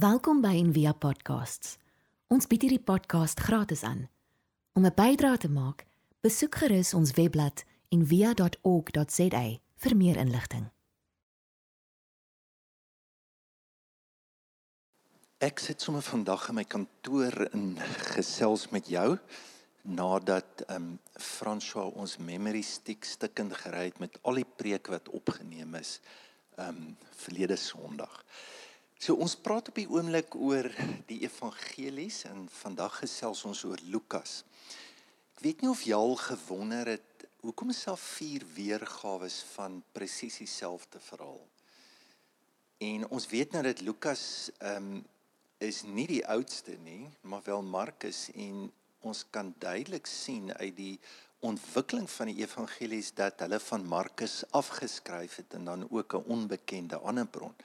Welkom by Envia Podcasts. Ons bied hierdie podcast gratis aan. Om 'n bydrae te maak, besoek gerus ons webblad en via.org.za vir meer inligting. Ek sit sommer vandag in my kantoor in gesels met jou nadat ehm um, François ons memory stick stukkend gery het met al die preke wat opgeneem is ehm um, verlede Sondag. So ons praat op die oomblik oor die evangelies en vandag gesels ons oor Lukas. Ek weet nie of jy al gewonder het hoekom is daar vier weergawe van presies dieselfde verhaal. En ons weet nou dat Lukas ehm um, is nie die oudste nie, maar wel Markus en ons kan duidelik sien uit die ontwikkeling van die evangelies dat hulle van Markus afgeskryf het en dan ook 'n onbekende ander bron.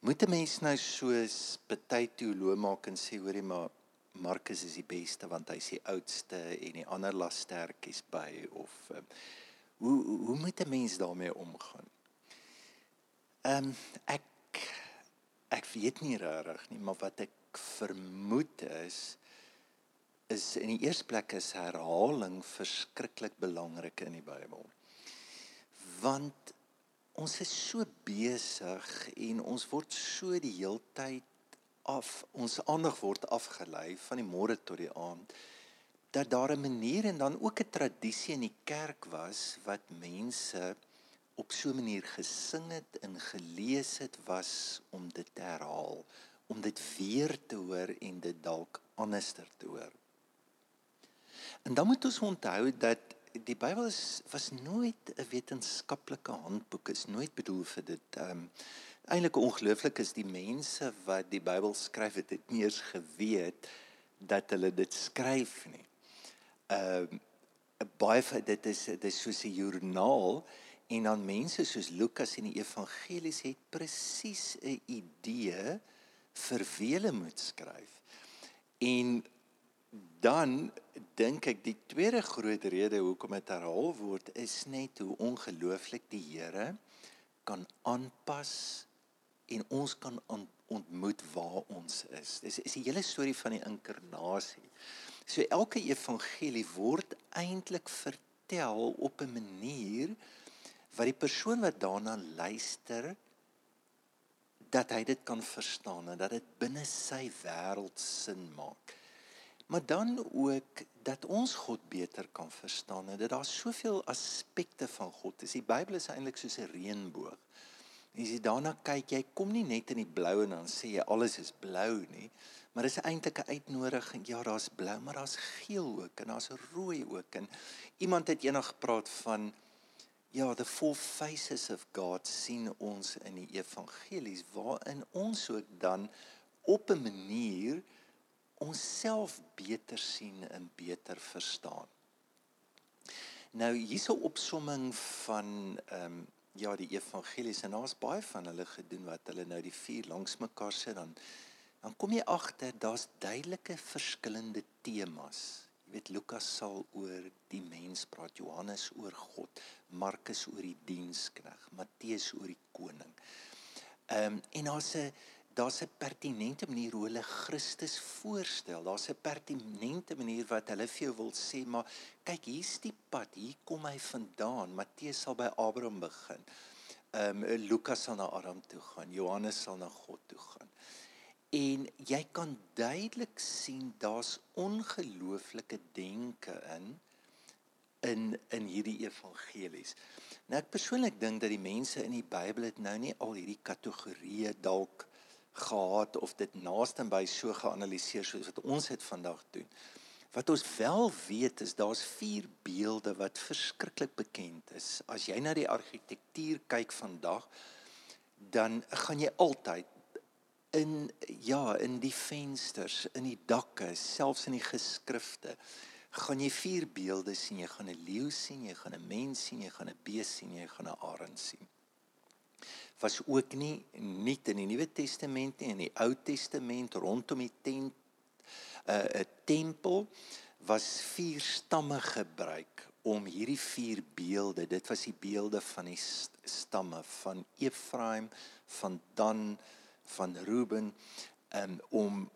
Moet 'n mens nou soos baie teoloë maak en sê hoorie maar Markus is die beste want hy's die oudste en die ander las sterkies by of um, hoe hoe moet 'n mens daarmee omgaan? Ehm um, ek ek weet nie regtig nie, maar wat ek vermoed is is in die eerste plek is herhaling verskriklik belangrik in die Bybel. Want ons is so besig en ons word so die heeltyd af ons aandag word afgelei van die môre tot die aand dat daar 'n manier en dan ook 'n tradisie in die kerk was wat mense op so 'n manier gesing het en gelees het was om dit te herhaal, om dit weer te hoor en dit dalk anderster te hoor. En dan moet ons onthou dat die Bybel is was nooit 'n wetenskaplike handboek, is nooit bedoel vir dit. Ehm um, eintlik ongelooflik is die mense wat die Bybel skryf het, het nie eens geweet dat hulle dit skryf nie. Ehm um, baie van dit is dit is soos 'n joernaal En dan mense soos Lukas en die evangelies het presies 'n idee vir wie hulle moet skryf. En dan dink ek die tweede groot rede hoekom dit herhaal word is net hoe ongelooflik die Here kan aanpas en ons kan ontmoet waar ons is. Dis is die hele storie van die inkarnasie. So elke evangelie word eintlik vertel op 'n manier wat die persoon wat daarna luister dat hy dit kan verstaan en dat dit binne sy wêreld sin maak. Maar dan ook dat ons God beter kan verstaan en dat daar soveel aspekte van God is. Die Bybel is eintlik soos 'n reënboog. As jy daarna kyk, jy kom nie net in die blou en dan sê jy alles is blou nie, maar dis eintlik 'n uitnodiging. Ja, daar's blou, maar daar's geel ook en daar's rooi ook. En iemand het eendag gepraat van Ja, the four faces of God sien ons in die evangelies waarin ons ook dan op 'n manier onsself beter sien en beter verstaan. Nou hierso opsomming van ehm um, ja die evangelies en daar's baie van hulle gedoen wat hulle nou die vier langs mekaar sit dan dan kom jy agter daar's duidelike verskillende temas Jy weet Lukas sal oor die mens praat, Johannes oor God, Markus oor die dienskneg, Matteus oor die koning. Ehm um, en daar's 'n daar's 'n pertinente manier hoe hulle Christus voorstel. Daar's 'n pertinente manier wat hulle vir jou wil sê, maar kyk, hier's die pad, hier kom hy vandaan. Matteus sal by Abraham begin. Ehm um, Lukas sal na Adam toe gaan, Johannes sal na God toe gaan. En jy kan duidelik sien daar's ongelooflike denke in in in hierdie evangelies. Nou ek persoonlik dink dat die mense in die Bybel het nou nie al hierdie kategorieë dalk gehad of dit naaste by so geanaliseer soos wat ons dit vandag doen. Wat ons wel weet is daar's vier beelde wat verskriklik bekend is. As jy na die argitektuur kyk vandag, dan gaan jy altyd in ja, in die vensters, in die dakke, selfs in die geskrifte, gaan jy vier beelde sien. Jy gaan 'n leeu sien, jy gaan 'n mens sien, jy gaan 'n bees sien, jy gaan 'n arend sien. Was ook nie nie in die Nuwe Testament nie, in die Ou Testament rondom die tent 'n uh, 'n tempel was vier stamme gebruik om hierdie vier beelde. Dit was die beelde van die stamme van Efraim, van Dan, van Ruben um, om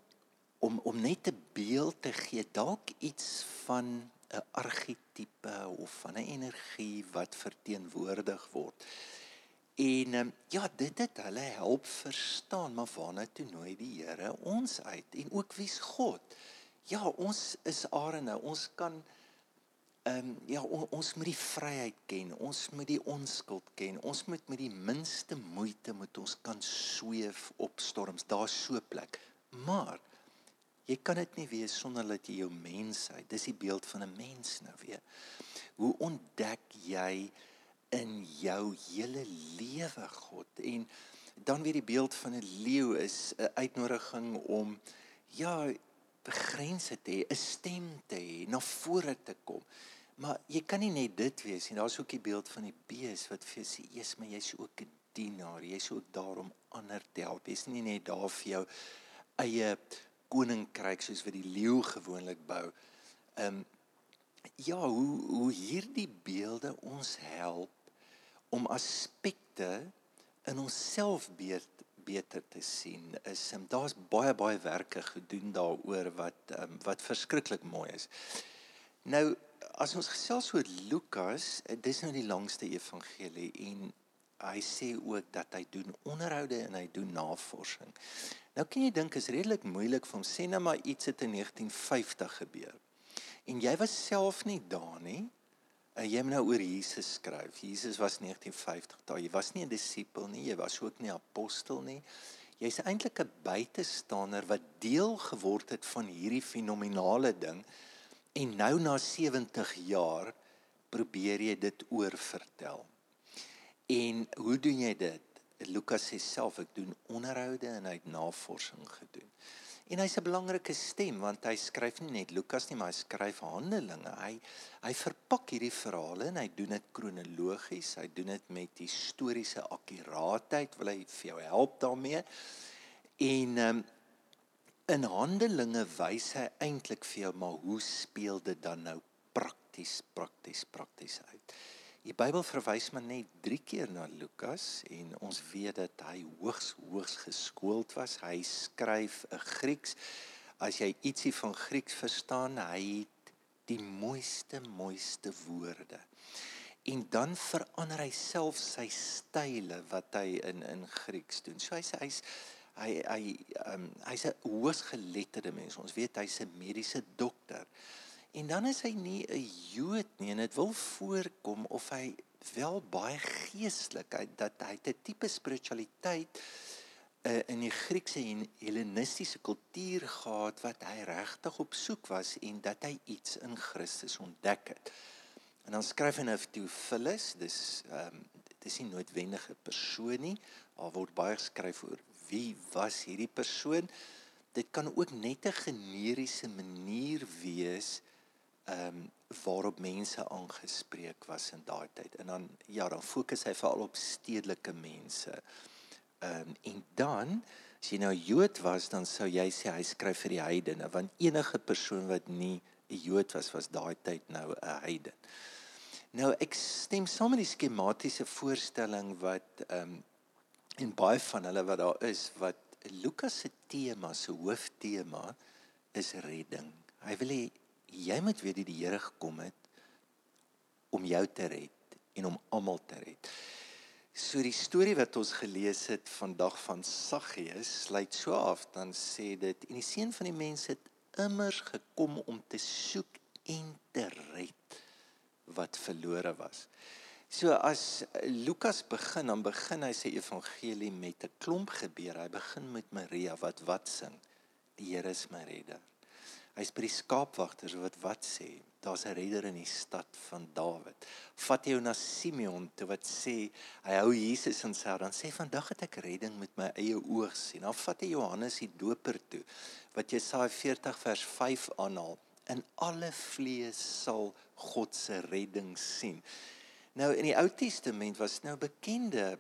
om om net 'n beeld te gee, dalk iets van 'n argetipe of van 'n energie wat verteenwoordig word. En um, ja, dit het hulle help verstaan maar waarna toe nooi die Here ons uit en ook wie's God. Ja, ons is arende. Ons kan ehm um, ja, on, ons moet die vryheid ken. Ons moet die onskuld ken. Ons moet met die minste moeite moet ons kan sweef op storms. Daar's so 'n plek. Maar Jy kan dit nie wees sonder dat jy jou mensheid. Dis die beeld van 'n mens nou weer. Hoe ontdek jy in jou hele lewe God? En dan weer die beeld van 'n leeu is 'n uitnodiging om ja, begrense te hê, 'n stem te hê, na vore te kom. Maar jy kan nie net dit wees nie. Daar's ook die beeld van die bees wat vir jou sê, "Eers, maar jy's ook 'n dienaar. Jy's ook daar om ander te help. Jy's nie net daar vir jou eie koninkryk soos wat die leeu gewoonlik bou. Ehm um, ja, hoe hoe hierdie beelde ons help om aspekte in onsself beter beter te sien. Is um, daar's baie baie werke gedoen daaroor wat um, wat verskriklik mooi is. Nou as ons gesels oor Lukas, eh, dis nou die langste evangelie en hy sê ook dat hy doen onderhoude en hy doen navorsing. Nou kan jy dink is redelik moeilik vir hom sê nou maar iets het in 1950 gebeur. En jy was self nie daar nie. En jy moet nou oor Jesus skryf. Jesus was 1950 daar. Jy was nie 'n disipel nie, jy was ook nie apostel nie. Jy's eintlik 'n buitestander wat deel geword het van hierdie fenominale ding en nou na 70 jaar probeer jy dit oorvertel. En hoe doen jy dit? Lukas sê self ek doen onderhoude en hy het navorsing gedoen. En hy's 'n belangrike stem want hy skryf nie net Lukas nie, maar hy skryf Handelinge. Hy hy verpak hierdie verhale en hy doen dit kronologies. Hy doen dit met historiese akkuraatheid. Wil hy vir jou help daarmee? En um, in Handelinge wys hy eintlik vir jou maar hoe speel dit dan nou prakties prakties prakties uit. Die Bybel verwys maar net 3 keer na Lukas en ons weet dat hy hoogs hoogs geskoold was. Hy skryf 'n Grieks. As jy ietsie van Grieks verstaan, hy het die mooiste mooiste woorde. En dan verander hy self sy style wat hy in in Grieks doen. So hy sê hy's hy hy um, hy's 'n hoogs geletterde mens. Ons weet hy's 'n mediese dokter. En dan is hy nie 'n Jood nie en dit wil voorkom of hy wel baie geestelik hy dat hy 'n tipe spiritualiteit uh, in die Griekse en Hellenistiese kultuur gehad wat hy regtig op soek was en dat hy iets in Christus ontdek het. En dan skryf hy nou vir Theophilus, dis ehm um, dit is nie noodwendig 'n persoon nie, al word baie geskryf oor wie was hierdie persoon. Dit kan ook net 'n generiese manier wees ehm um, waarop mense aangespreek was in daai tyd. En dan ja, dan fokus hy veral op stedelike mense. Ehm um, en dan as jy nou Jood was, dan sou jy sê hy skryf vir die heidene, want enige persoon wat nie 'n Jood was was daai tyd nou 'n heiden. Nou ek stem saam met die skematiese voorstelling wat ehm um, en baie van hulle wat daar is wat Lukas se tema, se hooftema is redding. Hy wil hê jy moet weet dat die Here gekom het om jou te red en om almal te red. So die storie wat ons gelees het vandag van Saggeus sluit so af dan sê dit en die seun van die mens het immers gekom om te soek en te red wat verlore was. So as Lukas begin dan begin hy sy evangelie met 'n klomp gebeure. Hy begin met Maria wat wat sing. Die Here is my redder. Hy's by die skaapwagters wat wat sê, daar's 'n redder in die stad van Dawid. Vat jou na Simeon toe wat sê hy hou Jesus in sy hart. Dan sê vandag het ek redding met my eie oë gesien. Dan vat hy Johannes die Doper toe wat Jesaja 40 vers 5 aanhaal. In alle vlees sal God se redding sien. Nou in die Ou Testament was nou bekende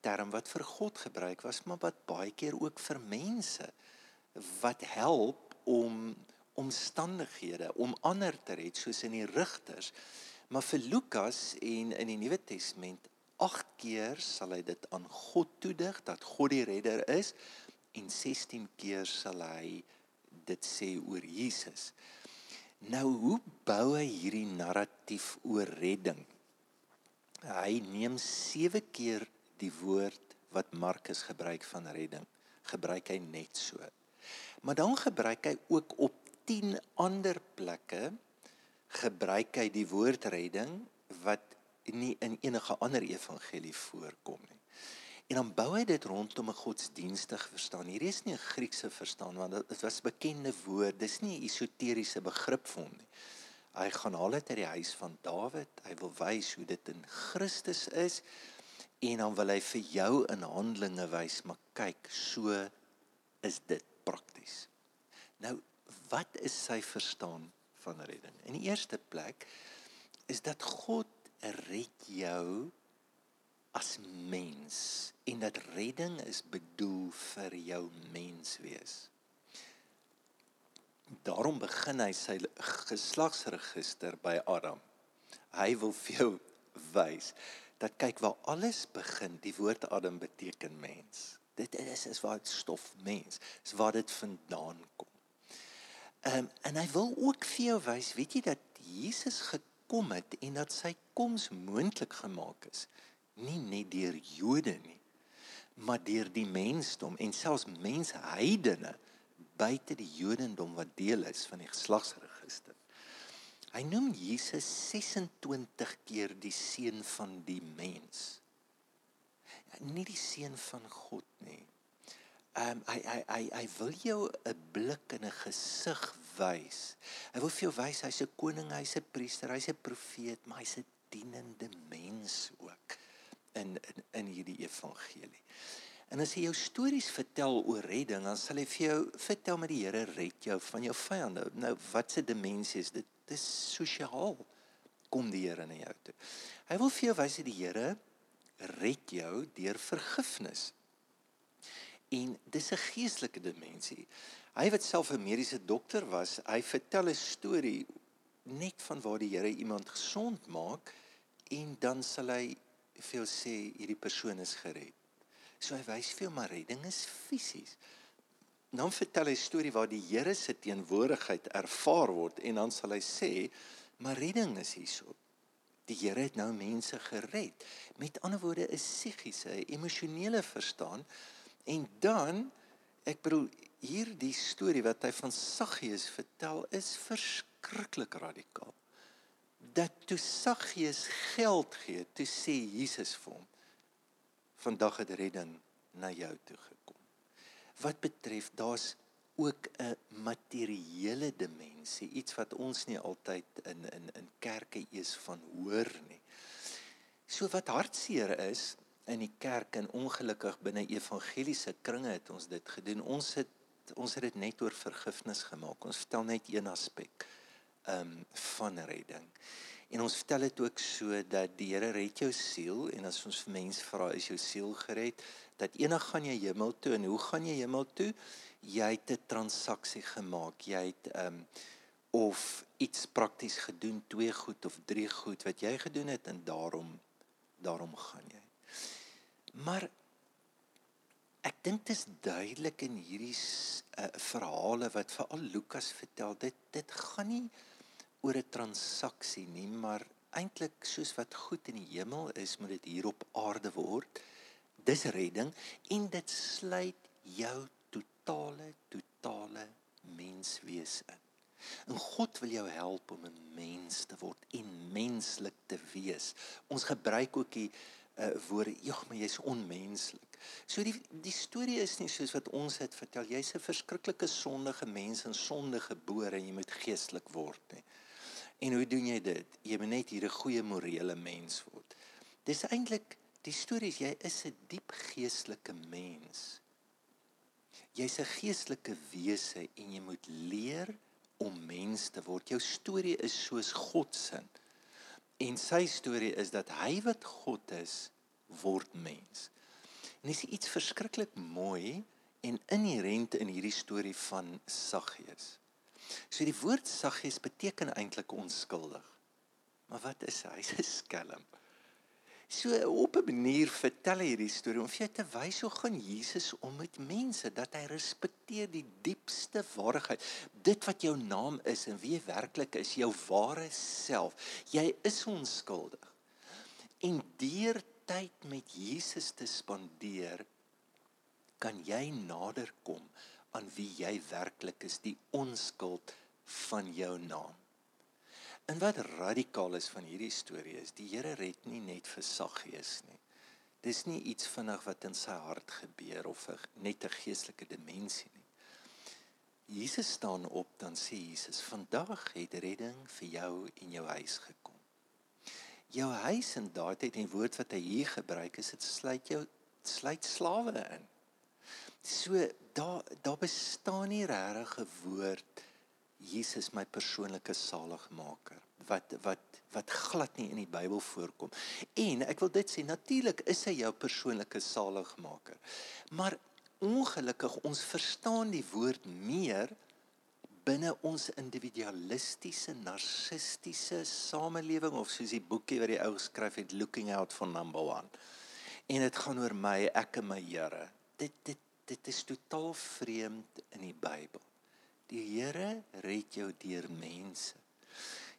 term wat vir God gebruik was, maar wat baie keer ook vir mense wat help om omstandighede om ander te red soos in die rigters. Maar vir Lukas en in die Nuwe Testament 8 keer sal hy dit aan God toedig dat God die redder is en 16 keer sal hy dit sê oor Jesus. Nou hoe bou hy hierdie narratief oor redding? Hy neem 7 keer die woord wat Markus gebruik van redding, gebruik hy net so. Maar dan gebruik hy ook op 10 ander plekke gebruik hy die woord redding wat nie in enige ander evangelie voorkom nie. En dan bou hy dit rondom 'n godsdienstige verstaan. Hierdie is nie 'n Griekse verstaan want dit was bekende woord. Dis nie 'n esoteriese begrip vir hom nie. Hy gaan haal dit uit die huis van Dawid. Hy wil wys hoe dit in Christus is en dan wil hy vir jou in Handelinge wys, maar kyk, so is dit prakties. Nou, wat is sy verstaan van redding? In die eerste plek is dat God red jou as mens en dat redding is bedoel vir jou menswees. Daarom begin hy sy geslagsregister by Adam. Hy wil vir jou wys dat kyk waar alles begin, die woord Adam beteken mens. Dit is is waar dit stof mens, is waar dit vandaan kom. Ehm um, en hy wil ook vir jou wys, weet jy dat Jesus gekom het en dat sy koms moontlik gemaak is nie net deur Jode nie, maar deur die mensdom en selfs mensheidene buite die Jodendom wat deel is van die geslagsregister. Hy noem Jesus 26 keer die seun van die mens. Ja, nie die seun van God nie. Ehm um, hy hy hy hy wil jou 'n blik in 'n gesig wys. Hy wil vir jou wys hy's 'n koning, hy's 'n priester, hy's 'n profeet, maar hy's 'n dienende mens ook in in, in hierdie evangelie. En as hy jou stories vertel oor redding, dan sal hy vir jou vertel met die Here red jou van jou vyande. Nou wat se dimensie is dit? Dit is sosiaal kom die Here na jou toe. Hy wil vir jou wys dat die Here red jou deur vergifnis. En dis 'n geestelike dimensie. Hy wat self 'n mediese dokter was, hy vertel 'n storie net van waar die Here iemand gesond maak en dan sal hy vir jou sê hierdie persoon is gered. So hy wys vir jou maar redding is fisies. Dan vertel hy 'n storie waar die Here se teenwoordigheid ervaar word en dan sal hy sê maar redding is hierso. Die Here het nou mense gered. Met ander woorde 'n psigiese, emosionele verstaan en dan ek bedoel hierdie storie wat hy van Saggeus vertel is verskriklik radikaal dat toe Saggeus geld gee, toe sê Jesus vir hom: "Vandag het redding na jou toe gekom." Wat betref daar's ook 'n materiële dimensie, iets wat ons nie altyd in in in kerke eers van hoor nie. So wat hartseer is in die kerk en ongelukkig binne evangeliese kringe het ons dit gedoen. Ons het ons het dit net oor vergifnis gemaak. Ons vertel net een aspek ehm um, van redding. En ons vertel dit ook so dat die Here red jou siel en as ons vir mense vra is jou siel gered, dat eendag gaan jy hemel toe en hoe gaan jy hemel toe? Jy het 'n transaksie gemaak. Jy het ehm um, of iets prakties gedoen, twee goed of drie goed wat jy gedoen het en daarom daarom gaan jy. Maar ek dink dit is duidelik in hierdie uh, verhale wat veral Lukas vertel, dit dit gaan nie oor 'n transaksie nie, maar eintlik soos wat goed in die hemel is, moet dit hier op aarde word. Dis redding en dit sluit jou totale totale menswees in. En God wil jou help om 'n mens te word en menslik te wees. Ons gebruik ook die uh, woorde, "Ja, maar jy's onmenslik." So die die storie is nie soos wat ons dit vertel. Jy's 'n verskriklike sondige mens en sonde gebore en jy moet geestelik word nie. En hoe doen jy dit? Jy moet net hier 'n goeie morele mens word. Dis eintlik die storie is jy is 'n diep geestelike mens. Jy's 'n geestelike wese en jy moet leer om mens te word. Jou storie is soos God se. En sy storie is dat hy wat God is, word mens. En dis iets verskriklik mooi en inherënt in hierdie storie van Saggeus. So die woord saggies beteken eintlik onskuldig. Maar wat is hy? Hy's 'n skelm. So op 'n manier vertel hy hierdie storie om vir jou te wys hoe gaan Jesus om met mense dat hy respekteer die diepste waarheid. Dit wat jou naam is en wie jy werklik is, jou ware self. Jy is onskuldig. En deur tyd met Jesus te spandeer, kan jy nader kom aan wie jy werklik is, die onskuld van jou naam. En wat radikaal is van hierdie storie is die Here red nie net vir Saggeus nie. Dis nie iets vinnig wat in sy hart gebeur of 'n net 'n geestelike dimensie nie. Jesus staan op dan sê Jesus, "Vandag het redding vir jou en jou huis gekom." Jou huis en daai tyd en woord wat hy hier gebruik is, dit sluit jou sluit slawe in. So daar daar bestaan nie regtig 'n woord Jesus my persoonlike saligmaker wat wat wat glad nie in die Bybel voorkom. En ek wil dit sê natuurlik is hy jou persoonlike saligmaker. Maar ongelukkig ons verstaan die woord meer binne ons individualistiese narcistiese samelewing of soos die boekie wat die ou geskryf het looking out for number 1. En dit gaan oor my, ek en my Here. Dit dit dit is totaal vreemd in die Bybel. Die Here red jou deur mense.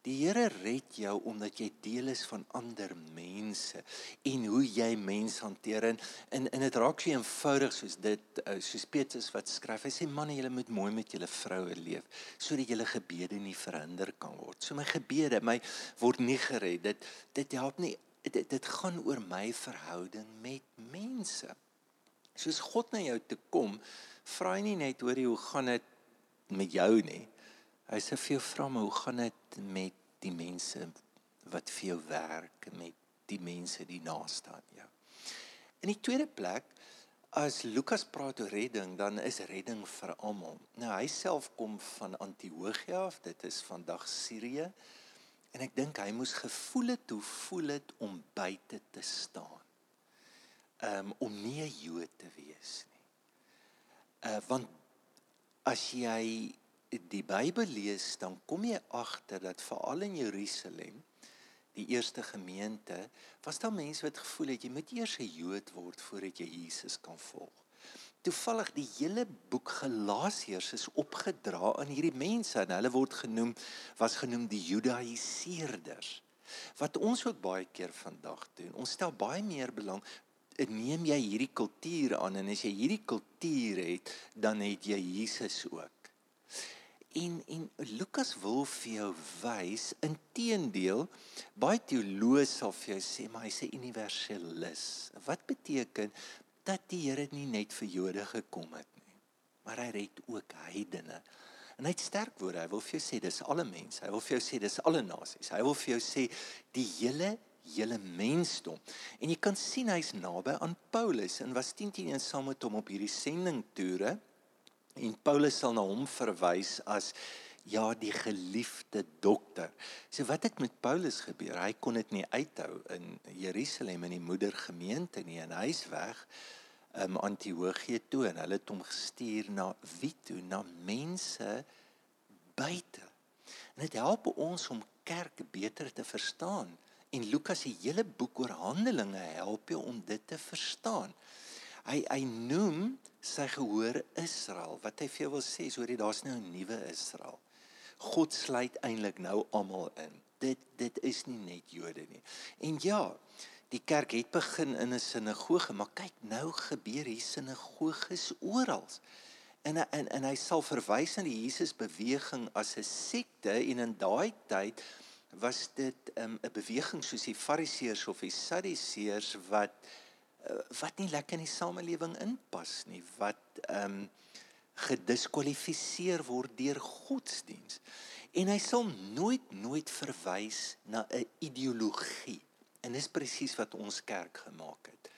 Die Here red jou omdat jy deel is van ander mense en hoe jy mense hanteer en en, en dit raak so eenvoudig soos dit eh, soos Petrus wat skryf. Hy sê manne, julle moet mooi met julle vroue leef sodat julle gebede nie verhinder kan word. So my gebede, my word nie gered. Dit dit help nie dit, dit gaan oor my verhouding met mense. Soos God na jou toe kom, vra hy nie net hoor jy hoe gaan dit met jou nie. Hy sê vir jou vra my, hoe gaan dit met die mense wat vir jou werk, met die mense die naaste aan jou. In die tweede plek as Lukas praat oor redding, dan is redding vir almal. Nou hy self kom van Antiochia af, dit is vandag Sirië. En ek dink hy moes gevoel het hoe voel dit om buite te staan. Um om nie 'n Jood te wees nie. Uh want as jy die Bybel lees, dan kom jy agter dat veral in Jerusalem, die eerste gemeente, was daar mense wat gevoel het jy moet eers 'n Jood word voordat jy Jesus kan volg. Toevallig die hele boek Galasiërs is opgedra aan hierdie mense en hulle word genoem was genoem die Judaiseerders. Wat ons ook baie keer vandag doen. Ons stel baie meer belang neem jy hierdie kultuur aan en as jy hierdie kultuur het, dan het jy Jesus ook. En en Lukas wil vir jou wys inteendeel baie teoloë sal vir jou sê maar hy's 'n universalis. Wat beteken dat die Here nie net vir Jode gekom het nie, maar hy red ook heidene. En hy het sterk woorde. Hy wil vir jou sê dis alle mense. Hy wil vir jou sê dis alle nasies. Hy wil vir jou sê die hele hele mensdom. En jy kan sien hy's naby aan Paulus en was 10 teen 1 saam met hom op hierdie sendingtoere. En Paulus sal na hom verwys as ja, die geliefde dokter. So wat het met Paulus gebeur? Hy kon dit nie uithou in Jerusalem in die moedergemeente nie en hy's weg um Antiochië toe en hulle het hom gestuur na wie toe? Na mense buite. En dit help ons om kerk beter te verstaan. En Lukas se hele boek oor Handelinge help jou om dit te verstaan. Hy hy noem sy gehoor Israel. Wat hy vir jou wil sê is hoor jy daar's nou 'n nuwe Israel. God sluit eintlik nou almal in. Dit dit is nie net Jode nie. En ja, die kerk het begin in 'n sinagoge, maar kyk nou gebeur hier sinagoges oral. En en en hy sal verwys na die Jesus beweging as 'n sekte en in daai tyd was dit um, 'n beweging soos die Fariseërs of die Sadduseërs wat uh, wat nie lekker in die samelewing inpas nie, wat ehm um, gediskwalifiseer word deur godsdiens. En hy sal nooit nooit verwys na 'n ideologie. En dis presies wat ons kerk gemaak het.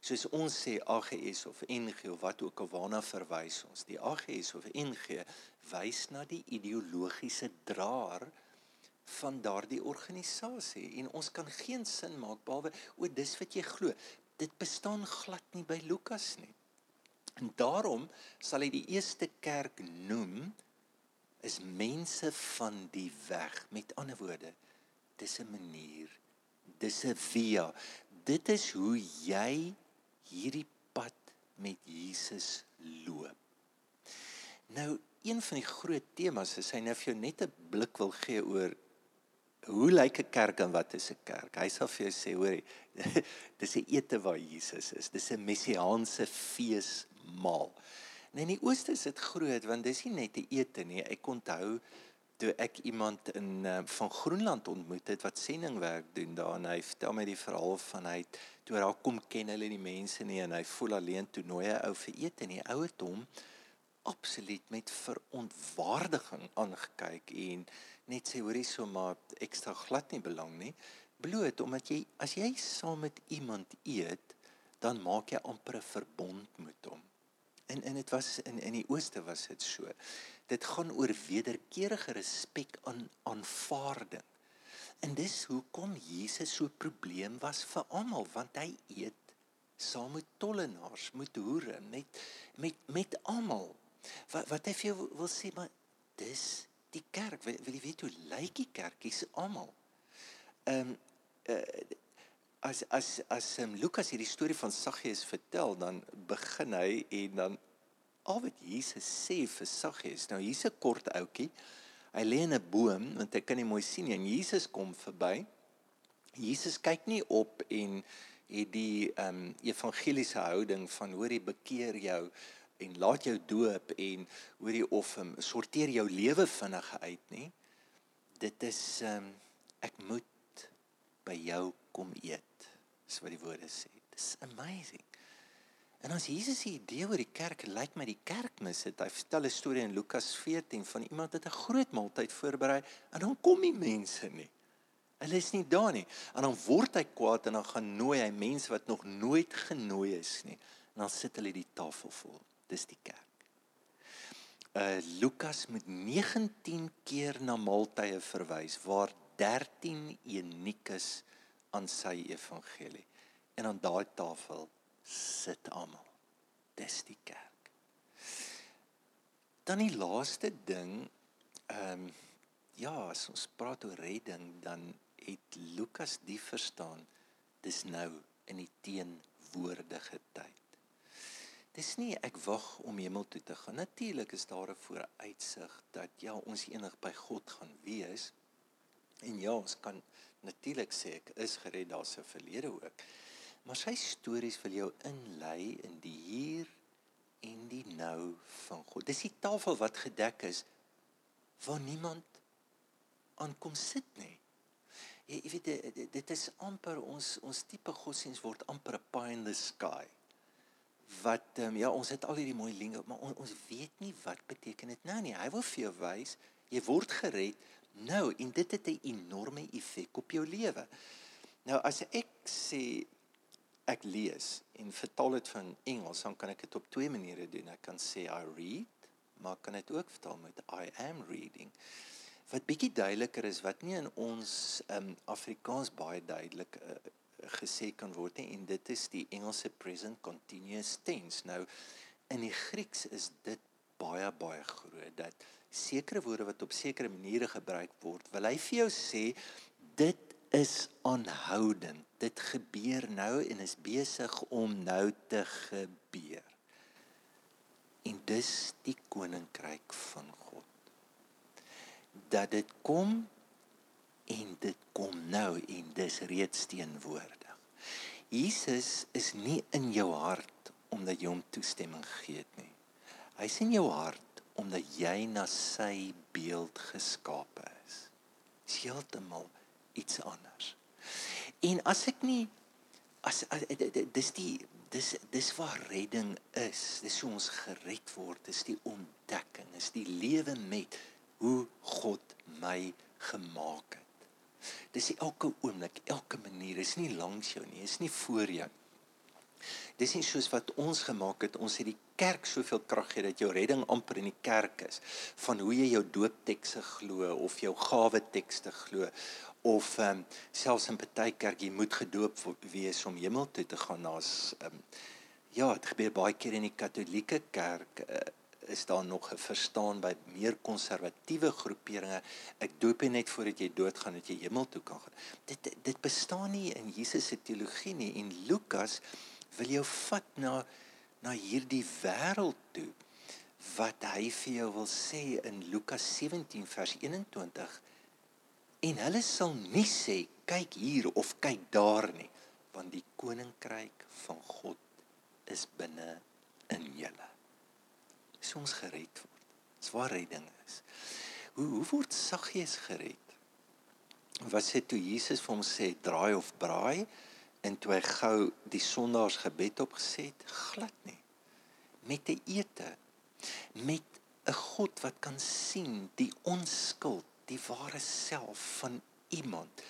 Soos ons sê AGS of NG of wat ook al waarna verwys ons, die AGS of NG wys na die ideologiese draer van daardie organisasie en ons kan geen sin maak behalwe o dis wat jy glo. Dit bestaan glad nie by Lukas nie. En daarom sal hy die eerste kerk noem is mense van die weg. Met ander woorde, dis 'n manier, dis 'n via dit is hoe jy hierdie pad met Jesus loop. Nou een van die groot temas is hy nou vir jou net 'n blik wil gee oor hoe lyk 'n kerk en wat is 'n kerk? Hy sal vir jou sê, hoor, dis 'n ete waar Jesus is. Dis 'n messiaanse feesmaal. En in die ooste is dit groot want dis nie net 'n ete nie. Ek onthou toe ek iemand in uh, van Groenland ontmoet het wat sendingwerk doen daar en hy vertel my die verhaal van hy toe daar kom ken hulle die mense nie en hy voel alleen toe nooi hy ou vir ete en die ou het hom absoluut met verontwaardiging aangekyk en net sê hoorie so maar ekstra glad nie belang nie bloot omdat jy as jy saam met iemand eet dan maak jy amper 'n verbond met hom en en dit was in in die ooste was dit so dit gaan oor wederkerige respek aan aanvaarding. En dis hoekom Jesus so 'n probleem was vir almal want hy eet saam met tollenaars, met hoere, met met met almal. Wat wat hy vir jou wil sê maar dis die kerk. Wil, wil jy weet hoe lyk die kerk? Dis almal. Ehm um, uh, as as as um, Lukas hierdie storie van Saggeus vertel, dan begin hy en dan al wat Jesus sê vir Saggeus. Nou hier's 'n kort ouetjie. Hy lê in 'n boom want hy kan nie mooi sien nie. Jesus kom verby. Jesus kyk nie op en het die ehm um, evangeliese houding van hoorie bekeer jou en laat jou doop en hoorie of um, sorteer jou lewe vinnig uit nie. Dit is ehm um, ek moet by jou kom eet. Dis wat die woorde sê. Dis amazing. En as Jesus se idee oor die kerk lyk my die kerk mis het. Hy vertel 'n storie in Lukas 14 van iemand wat 'n groot maaltyd voorberei en dan kom die mense nie. Hulle is nie daar nie. En dan word hy kwaad en dan gaan nooi hy mense wat nog nooit genooi is nie. En dan sit hulle die tafel vol. Dis die kerk. Uh Lukas met 19 keer na maaltye verwys waar 13 uniek is aan sy evangelie. En aan daai tafel sit almal. Dis die kerk. Dan die laaste ding, ehm um, ja, as ons praat oor redding, dan het Lukas die verstaan. Dis nou in die teenwoordige tyd. Dis nie ek wag om hemel toe te gaan. Natuurlik is daar 'n vooruitsig dat ja, ons eendag by God gaan wees. En ja, ons kan natuurlik sê ek is gered, daar's 'n verlede ook. Maar sy stories wil jou inlei in die hier en die nou van God. Dis die tafel wat gedek is waar niemand aankom sit nie. Jy, jy weet dit is amper ons ons tipe godsdiens word amper 'n pie in the sky. Wat um, ja, ons het al hierdie mooi linge, maar on, ons weet nie wat beteken dit nou nie. Hy wil vir jou wys, jy word gered nou en dit het 'n enorme effek op jou lewe. Nou as ek sê ek lees en vertaal dit van Engels, dan kan ek dit op twee maniere doen. Ek kan sê I read, maar kan dit ook vertaal met I am reading. Wat bietjie duideliker is wat nie in ons um Afrikaans baie duidelik uh, gesê kan word nie en dit is die Engelse present continuous tense. Nou in die Grieks is dit baie baie groot dat sekere woorde wat op sekere maniere gebruik word, wil hy vir jou sê dit is aanhoudend. Dit gebeur nou en is besig om nou te gebeur. En dis die koninkryk van God. Dat dit kom en dit kom nou en dis reeds teenwoordig. Jesus is nie in jou hart omdat jy hom toestemming gee nie. Hy's in jou hart omdat jy na sy beeld geskape is. Dis heeltemal iets anders. En as ek nie as, as dis die dis dis waar redding is. Dis hoe ons gered word. Dis die ontdekking, is die lewe met hoe God my gemaak het. Dis elke oomblik, elke manier. Dis nie langs jou nie, is nie voor jou. Dis nie soos wat ons gemaak het. Ons het die kerk soveel krag gee dat jou redding amper in die kerk is van hoe jy jou dooptekste glo of jou gawe tekste glo of ehm um, selfs in party kerk jy moet gedoop wees om hemel toe te gaan na's ehm um, ja dit gebeur baie keer in die katolieke kerk uh, is daar nog 'n verstaan by meer konservatiewe groeperinge. Ek doop jy net voordat jy doodgaan dat jy hemel toe kan gaan. Dit dit bestaan nie in Jesus se teologie nie en Lukas wil jou vat na na hierdie wêreld toe wat hy vir jou wil sê in Lukas 17 vers 21 en hulle sal nie sê kyk hier of kyk daar nie want die koninkryk van God is binne in julle. So ons gered word. Dis waar redding is. Hoe hoe word Saggeus gered? Wat sê toe Jesus vir hom sê draai of braai en toe hy gou die sondaars gebed opgesê het, glad nie. Met 'n ete met 'n God wat kan sien die onskuld, die ware self van iemand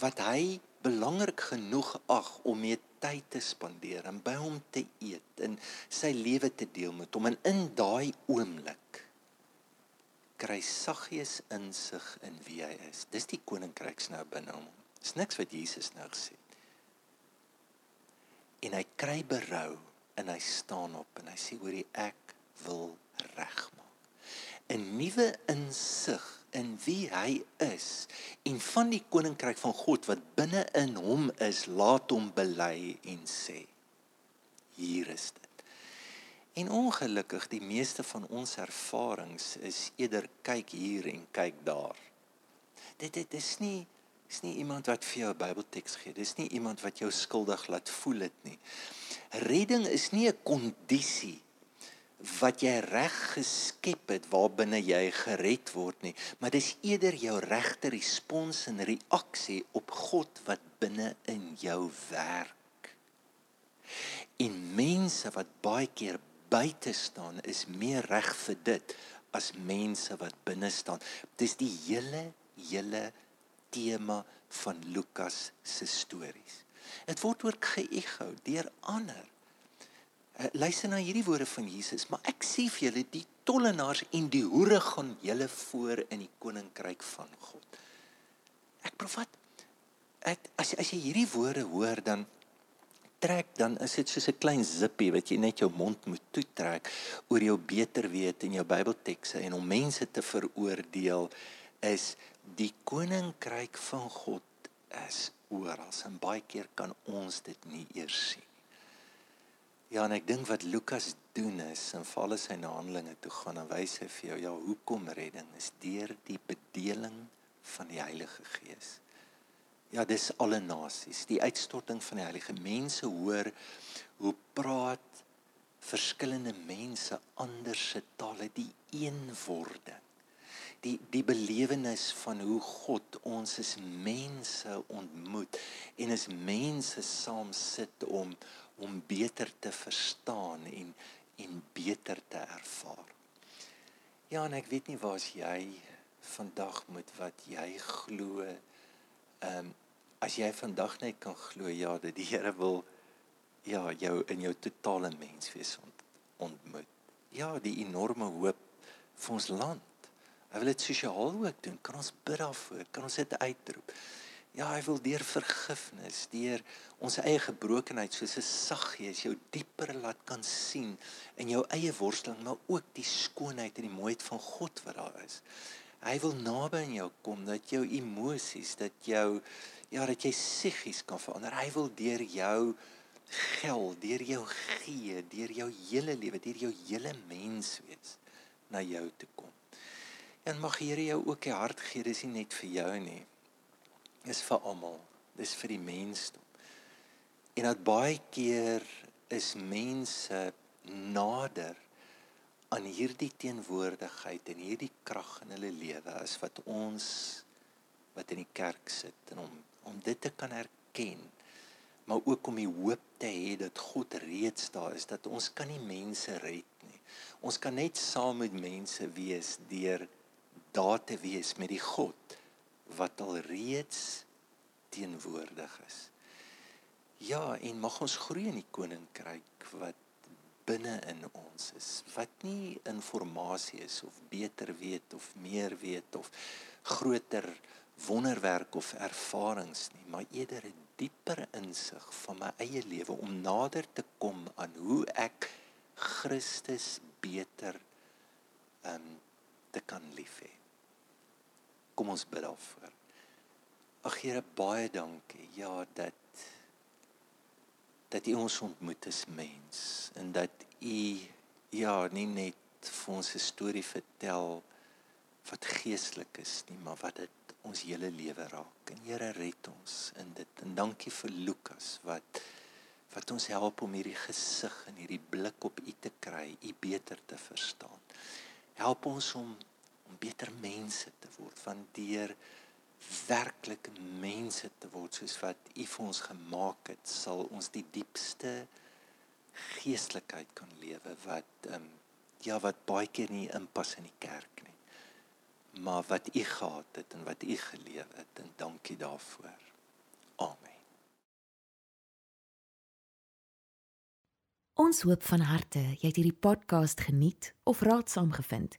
wat hy belangrik genoeg ag om mee tyd te spandeer en by hom te eet en sy lewe te deel met hom en in daai oomblik kry Saggeus insig in wie hy is. Dis die koninkryks nou binne hom. Dis niks wat Jesus nou gesê het. En hy kry berou en hy staan op en hy sê hoor ek wil regmaak. 'n Nuwe insig in wie hy is en van die koninkryk van God wat binne in hom is, laat hom bely en sê: Hier is dit. En ongelukkig die meeste van ons ervarings is eerder kyk hier en kyk daar. Dit dit is nie is nie iemand wat vir jou 'n Bybelteks gee. Dis nie iemand wat jou skuldig laat voel dit nie. Redding is nie 'n kondisie wat jy reg geskep het waarbinne jy gered word nie, maar dis eerder jou regte respons en reaksie op God wat binne in jou werk. En mense wat baie keer buite staan is meer reg vir dit as mense wat binne staan. Dis die hele hele tema van Lukas se stories. Dit word ook geëgou deur ander Uh, luister na hierdie woorde van Jesus, maar ek sê vir julle die tollenaars en die hoere gaan julle voor in die koninkryk van God. Ek profat ek as as jy hierdie woorde hoor dan trek dan is dit soos 'n klein zippie wat jy net jou mond moet toetrek oor jou beter weet in jou Bybeltekste en om mense te veroordeel is die koninkryk van God is oral en baie keer kan ons dit nie eers sien Ja, en ek dink wat Lukas doen is, in valle sy handelinge toe gaan en wys hy vir jou ja, hoekom redding is deur die bedeling van die Heilige Gees. Ja, dis alle nasies, die uitstorting van die Heilige Mense hoor hoe praat verskillende mense ander se tale, die eenwording. Die die belewenis van hoe God ons as mense ontmoet en as mense saam sit om om beter te verstaan en en beter te ervaar. Ja, en ek weet nie waar's jy vandag met wat jy glo. Ehm um, as jy vandag net kan glo ja dat die Here wil ja jou in jou totale menswees ont, ontmoet. Ja, die enorme hoop vir ons land. Hy wil dit sosiaal ook doen. Kan ons bid daarvoor? Kan ons dit uitroep? Ja, hy wil deur vergifnis, deur ons eie gebrokenheid soos 'n saggees jou dieper laat kan sien in jou eie worsteling, maar ook die skoonheid en die mooiheid van God wat daar is. Hy wil naby aan jou kom dat jou emosies, dat jou ja, dat jy psigies kan verander. Hy wil deur jou gel, deur jou gee, deur jou hele lewe, deur jou hele mens wees na jou toe kom. En mag Here jou ook die hart gee, dis nie net vir jou nie is vir almal. Dis vir die mensdom. En dat baie keer is mense nader aan hierdie teenwoordigheid en hierdie krag in hulle lewe as wat ons wat in die kerk sit en om om dit te kan erken maar ook om die hoop te hê dat God reeds daar is dat ons kan nie mense red nie. Ons kan net saam met mense wees deur daar te wees met die God wat al reeds teenwoordig is. Ja, en mag ons groei in die koninkryk wat binne in ons is. Wat nie informasie is of beter weet of meer weet of groter wonderwerk of ervarings nie, maar eerder 'n dieper insig van my eie lewe om nader te kom aan hoe ek Christus beter ehm um, te kan lief hê. Kom ons bid daarvoor. Ag Here, baie dankie. Ja, dat dat U ons ontmoet as mens en dat U ja, nie net vir ons 'n storie vertel wat geestelik is nie, maar wat dit ons hele lewe raak. En Here red ons in dit. En dankie vir Lukas wat wat ons help om hierdie gesig en hierdie blik op U te kry, U beter te verstaan. Help ons om om beter mense te word van deur werklik mense te word soos wat U vir ons gemaak het, sal ons die diepste geestelikheid kan lewe wat ehm um, ja wat baie keer nie inpas in die kerk nie. Maar wat U gehad het en wat U geleef het en dankie daarvoor. Amen. Ons hoop van harte jy het hierdie podcast geniet of raadsaam gevind.